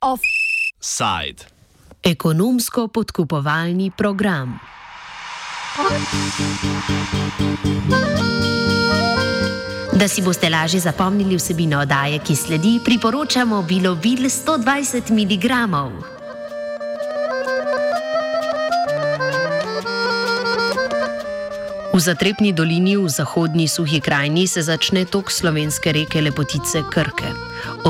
Offside. Ekonomsko podkupovalni program. Da si boste lažje zapomnili vsebino oddaje, ki sledi, priporočamo bilo bil 120 mg. V zatrepni dolini v zahodnji suhi krajini se začne tok slovenske reke Lepotice Krke.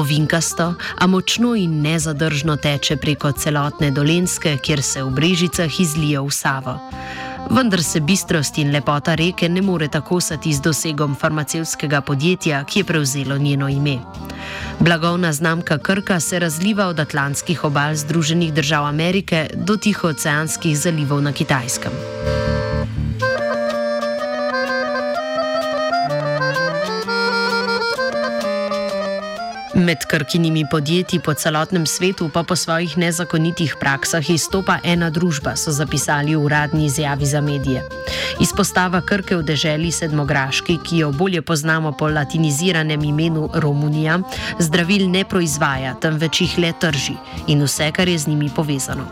Ovinkasto, a močno in nezadržno teče preko celotne dolenske, kjer se v brežicah izlije v Savo. Vendar se bistrost in lepota reke ne more tako sati z dosegom farmacevskega podjetja, ki je prevzelo njeno ime. Blagovna znamka Krka se razliva od atlantskih obal Združenih držav Amerike do tihooceanskih zalivov na Kitajskem. Med krkinimi podjetji po celotnem svetu pa po svojih nezakonitih praksah izstopa ena družba, so zapisali v uradni izjavi za medije. Izpostava Krke v deželi Sedmograški, ki jo bolje poznamo po latiniziranem imenu Romunija, zdravil ne proizvaja, temveč jih le trži in vse, kar je z njimi povezano.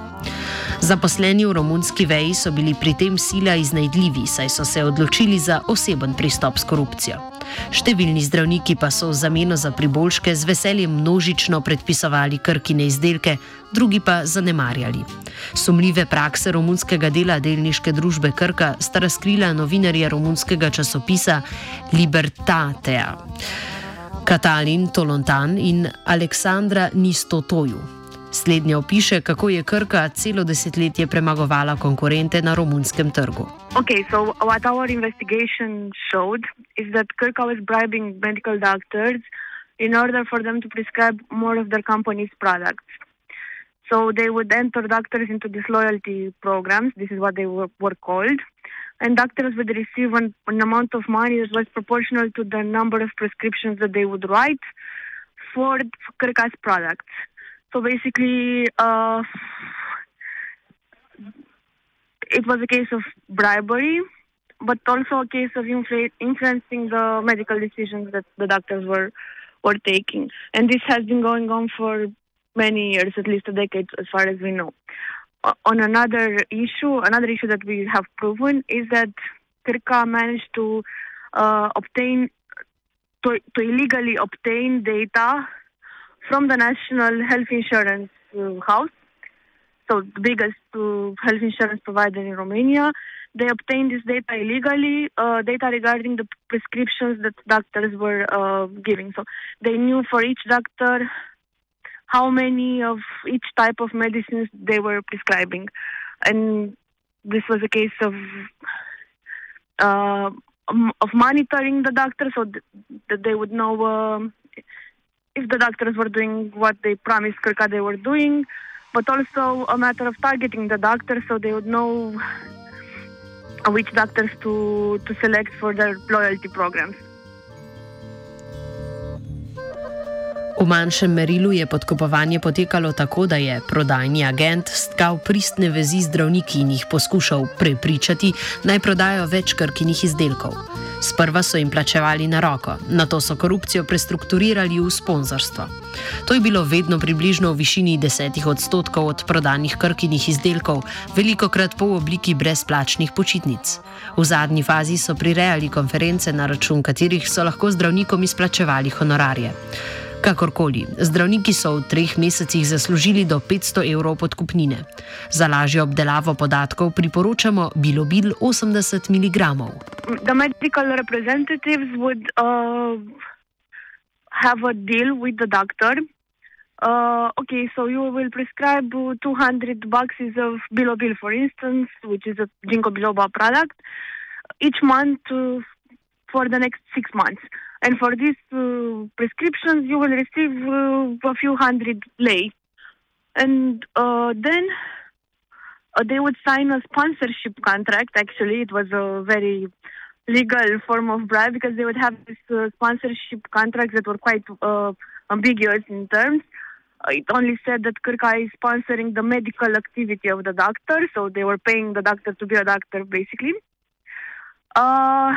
Zaposleni v romunski veji so bili pri tem sila iznajdljivi, saj so se odločili za oseben pristop s korupcijo. Številni zdravniki pa so v zameno za priboljške z veseljem množično predpisovali krkine izdelke, drugi pa zanemarjali. Sumljive prakse romunskega dela delniške družbe Krka sta razkrila novinarja romunskega časopisa Libertatea, Katalin Tolontan in Aleksandra Nistotoju. Slednja opiše, kako je Krka celo desetletje premagovala konkurente na romunskem trgu. Okay, so what our investigation showed is that Kirka was bribing medical doctors in order for them to prescribe more of their company's products. So they would enter doctors into these loyalty programs. This is what they were, were called. And doctors would receive an, an amount of money that was proportional to the number of prescriptions that they would write for Kirka's products. So basically, uh, it was a case of bribery, but also a case of influ- influencing the medical decisions that the doctors were were taking. And this has been going on for many years, at least a decade, as far as we know. Uh, on another issue, another issue that we have proven is that Kirka managed to uh, obtain to, to illegally obtain data from the National Health Insurance uh, House, so the biggest uh, health insurance provider in Romania. They obtained this data illegally, uh, data regarding the prescriptions that doctors were uh, giving. So they knew for each doctor how many of each type of medicines they were prescribing. And this was a case of uh, of monitoring the doctor so th- that they would know um, if the doctors were doing what they promised Kirka they were doing, but also a matter of targeting the doctors so they would know which doctors to, to select for their loyalty programs. V manjšem merilu je podkupovanje potekalo tako, da je prodajni agent stkal pristne vezi z zdravniki in jih poskušal prepričati, naj prodajo več krkinih izdelkov. Sprva so jim plačevali na roko, na to so korupcijo prestrukturirali v sponzorstvo. To je bilo vedno približno v višini 10 odstotkov od prodanih krkinih izdelkov, veliko krat po obliki brezplačnih počitnic. V zadnji fazi so prirejali konference, na račun katerih so lahko zdravnikom izplačevali honorarje. Kakorkoli, zdravniki so v treh mesecih zaslužili do 500 evrov podkupnine. Za lažjo obdelavo podatkov priporočamo bilobil 80 mg. The medical representatives would uh, have a deal with the doctor. Uh, okay, so you will prescribe 200 boxes of Bilobil, for instance, which is a ginkgo biloba product, each month uh, for the next six months. And for these uh, prescriptions, you will receive uh, a few hundred lei. And then they would sign a sponsorship contract. Actually, it was a very legal form of bribe because they would have these uh, sponsorship contracts that were quite uh, ambiguous in terms. it only said that Kirka is sponsoring the medical activity of the doctor, so they were paying the doctor to be a doctor, basically. Uh,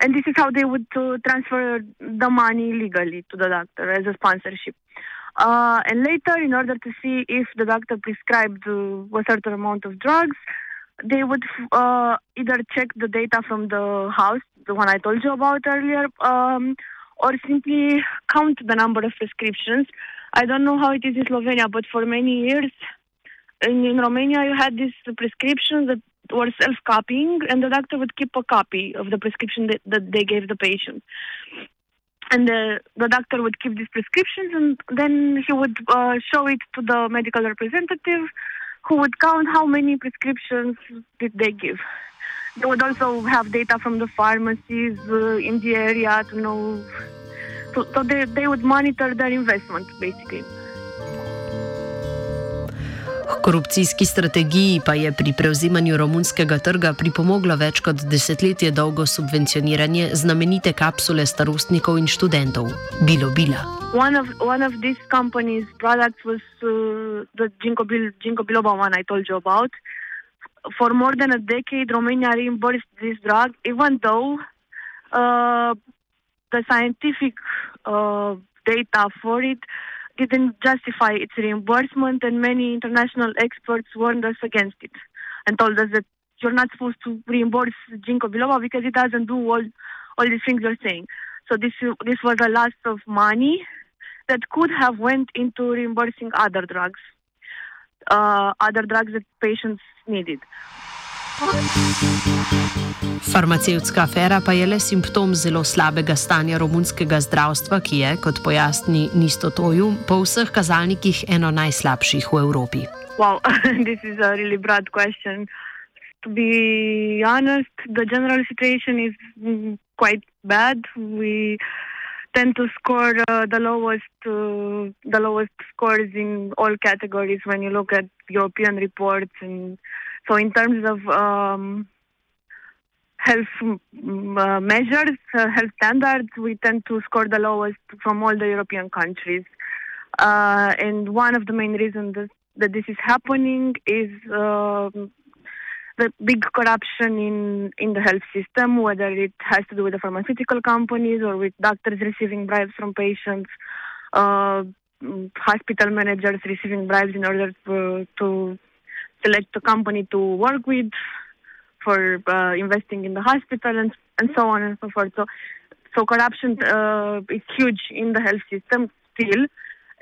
and this is how they would uh, transfer the money legally to the doctor as a sponsorship. Uh, and later, in order to see if the doctor prescribed a certain amount of drugs, they would uh, either check the data from the house, the one I told you about earlier, um, or simply count the number of prescriptions. I don't know how it is in Slovenia, but for many years in, in Romania, you had these prescriptions that were self copying, and the doctor would keep a copy of the prescription that, that they gave the patient. And the, the doctor would keep these prescriptions, and then he would uh, show it to the medical representative, who would count how many prescriptions did they give. They would also have data from the pharmacies uh, in the area to know. So, so they, they would monitor their investment, basically. Korupcijski strategiji pa je pri prevzemanju romunskega trga pripomoglo več kot desetletje dolgo subvencioniranje znamenite kapsule starostnikov in študentov Bilo Bila. One of, one of these companies' products was uh, the Ginkgo, Bil- biloba one I told you about. For more than a decade, Romania reimbursed this drug, even though uh, the scientific uh, data for it didn't justify its reimbursement, and many international experts warned us against it and told us that you're not supposed to reimburse ginkgo biloba because it doesn't do all, all the things you're saying. So this this was a loss of money that could have went into reimbursing other drugs, uh, other drugs that patients needed. Farmacevtska afera pa je le simptom zelo slabega stanja romunskega zdravstva, ki je, kot pojasni Nistotoju, po vseh kazalnikih eno najslabših v Evropi. Wow, this is a really broad question. To be honest, the general situation is mm, quite bad. We tend to score uh, the lowest, uh, the lowest scores in all categories when you look at European reports and So, in terms of um, health uh, measures, uh, health standards, we tend to score the lowest from all the European countries. Uh, and one of the main reasons that, that this is happening is um, the big corruption in, in the health system, whether it has to do with the pharmaceutical companies or with doctors receiving bribes from patients, uh, hospital managers receiving bribes in order to, select a company to work with for uh, investing in the hospital and and so on and so forth. So, so corruption uh, is huge in the health system still,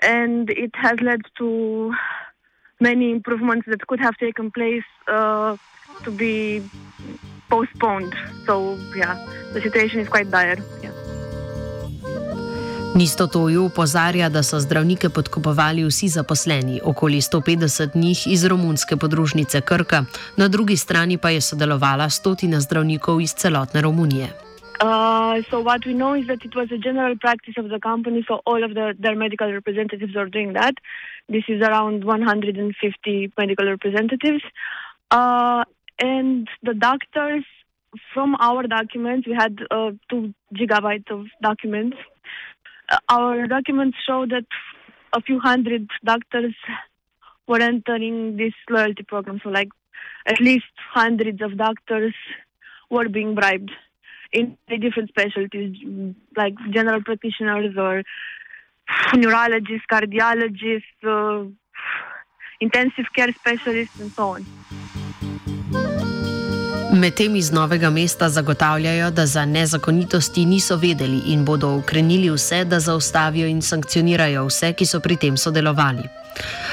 and it has led to many improvements that could have taken place uh, to be postponed. So, yeah, the situation is quite dire. Yeah. Nistotoju upozarja, da so zdravnike podkupovali vsi zaposleni, okoli 150 njih iz romunske podružnice Krka, na drugi strani pa je sodelovala stotina zdravnikov iz celotne Romunije. Uh, so what we know is that it was a general practice of the company, so all of the, their medical representatives are doing that. This is around 150 medical representatives. Uh, and the doctors, from our documents, we had uh, two gigabytes of documents our documents show that a few hundred doctors were entering this loyalty program. So, like, at least hundreds of doctors were being bribed in different specialties, like general practitioners or neurologists, cardiologists, uh, intensive care specialists, and so on. Medtem iz novega mesta zagotavljajo, da za nezakonitosti niso vedeli in bodo ukrenili vse, da zaustavijo in sankcionirajo vse, ki so pri tem sodelovali.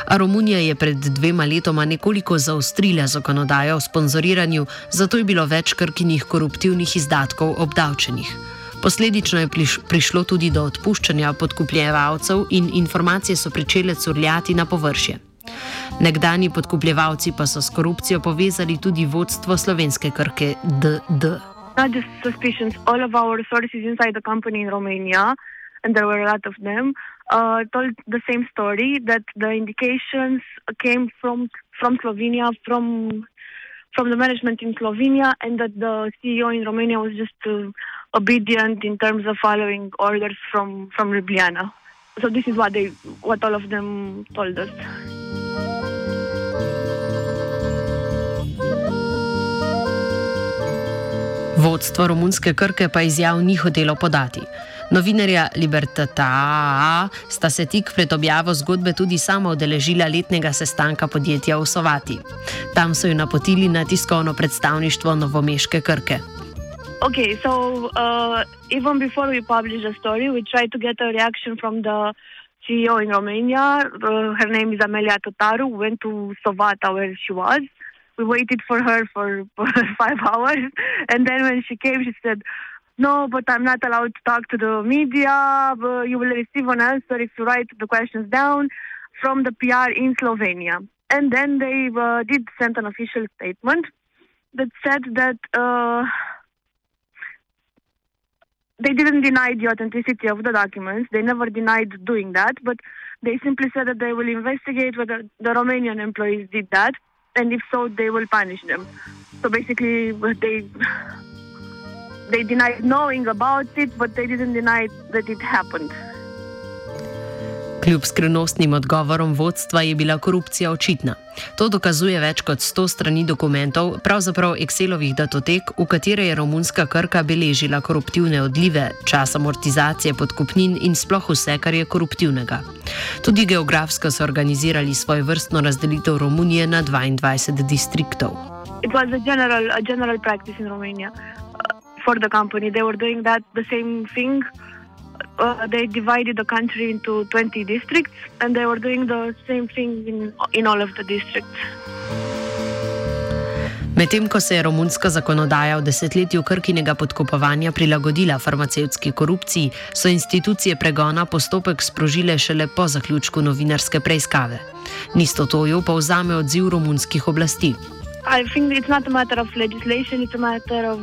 A Romunija je pred dvema letoma nekoliko zaostrila zakonodajo o sponzoriranju, zato je bilo več krkinih koruptivnih izdatkov obdavčenih. Posledično je prišlo tudi do odpuščanja podkupljevalcev in informacije so začele curljati na površje. Nekdani podkupljevalci pa so s korupcijo povezali tudi vodstvo slovenske krke DD. Not just suspicions, all of our sources inside the company in Romania, and there were a lot of them, uh, told the same story that the indications came from from Slovenia, from from the management in Slovenia, and that the CEO in Romania was just uh, obedient in terms of following orders from from Ljubljana. so this is what they, what all of them told us. Vodstvo romunske krke pa izjav ni hotelo podati. Novinarja Libertata sta se tik pred objavo zgodbe tudi sama udeležila letnega sestanka podjetja v Sovati. Tam so jo napotili na tiskovno predstavništvo Novomeške krke. Okay, so uh, even before we published the story, we tried to get a reaction from the CEO in Romania. Uh, her name is Amelia Totaru. We went to Sovata where she was. We waited for her for, for five hours. And then when she came, she said, No, but I'm not allowed to talk to the media. But you will receive an answer if you write the questions down from the PR in Slovenia. And then they uh, did send an official statement that said that uh, they didn't deny the authenticity of the documents. They never denied doing that, but they simply said that they will investigate whether the Romanian employees did that, and if so, they will punish them. So basically, they they denied knowing about it, but they didn't deny that it happened. Kljub skrivnostnim odgovorom vodstva je bila korupcija očitna. To dokazuje več kot 100 strani dokumentov, pravzaprav Excelovih datotek, v katere je romunska krka beležila koruptivne odlive, čas amortizacije podkupnin in sploh vse, kar je koruptivnega. Tudi geografsko so organizirali svojo vrstno razdelitev Romunije na 22 distriktov. It was a general, a general practice in Romania. for the company. They were doing that the same thing. Uh, they divided the country into 20 districts, and they were doing the same thing in, in all of the districts. Medtem ko se je romunska zakonodaja v desetletju krkinega podkupovanja prilagodila farmacevtski korupciji, so institucije pregona postopek sprožile šele po zaključku novinarske preiskave. Nisto tojo pa vzame odziv romunskih oblasti. I think it's not a matter of legislation, it's a matter of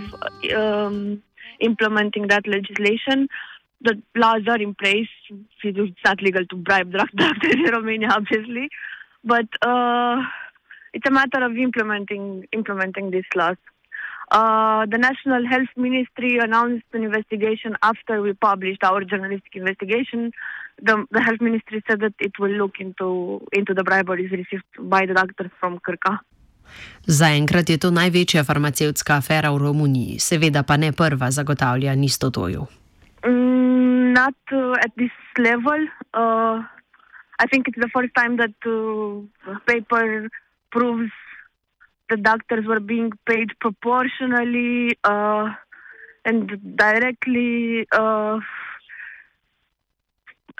um, implementing that legislation. The laws are in place. It's not legal to bribe drug doctors in Romania, obviously, but uh, it's a matter of implementing implementing these laws. Uh, the National Health Ministry announced an investigation after we published our journalistic investigation. The, the Health Ministry said that it will look into into the briberies received by the doctors from Kirka. Zaenkrat je to največja farmacevtska afera v Romuniji, seveda pa ne prva, zagotavlja Nistotoju. Mm, not uh, at this level. Uh, I think it's the first time that uh, paper proves the doctors were being paid proportionally uh, and directly, uh,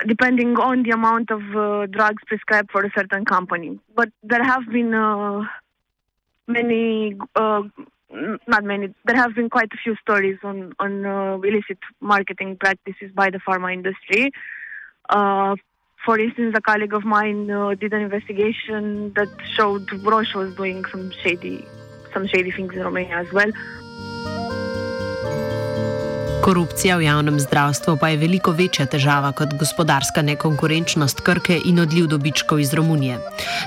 depending on the amount of uh, drugs prescribed for a certain company. But there have been many, not many, there have been quite a few stories on, on uh, illicit marketing practices by the pharma industry. Uh, for instance, a colleague of mine uh, did an investigation that showed Roche was doing some shady, some shady things in Romania as well. Korupcija v javnem zdravstvu pa je veliko večja težava kot gospodarska nekonkurenčnost Krke in odliv dobičkov iz Romunije.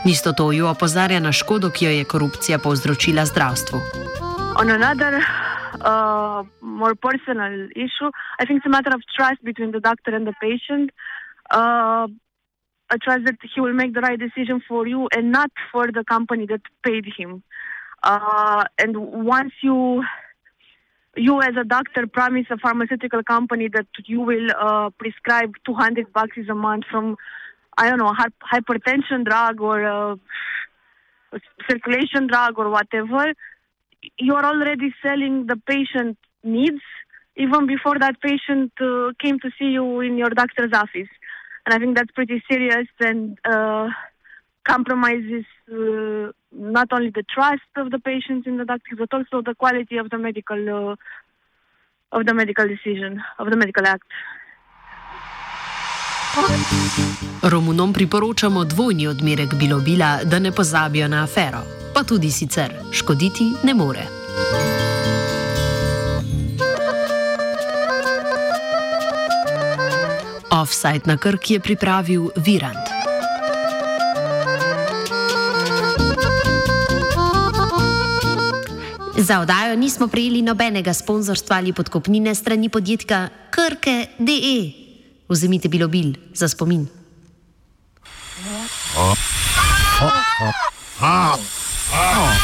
Nisto to jo opozarja na škodo, ki jo je korupcija povzročila zdravstvu. On another uh, more personal issue, I think it's a matter of trust between the doctor and the patient. Uh, a trust that he will make the right decision for you and not for the company that paid him. Uh, and once you you as a doctor promise a pharmaceutical company that you will uh, prescribe 200 boxes a month from, I don't know, hypertension drug or uh, circulation drug or whatever, you are already selling the patient needs even before that patient uh, came to see you in your doctor's office. And I think that's pretty serious and uh, compromises uh, not only the trust of the patients in the doctors, but also the quality of the medical uh, of the medical decision of the medical act. Romunom priporočamo dvojni odmerek bilobila, da ne pozabijo na afero, tudi sicer škoditi ne more. Offside na Krki je pripravil Virant. Za oddajo nismo prejeli nobenega sponzorstva ali podkopnine strani podjetja Krke.de. Vzemite bilobil za spomin.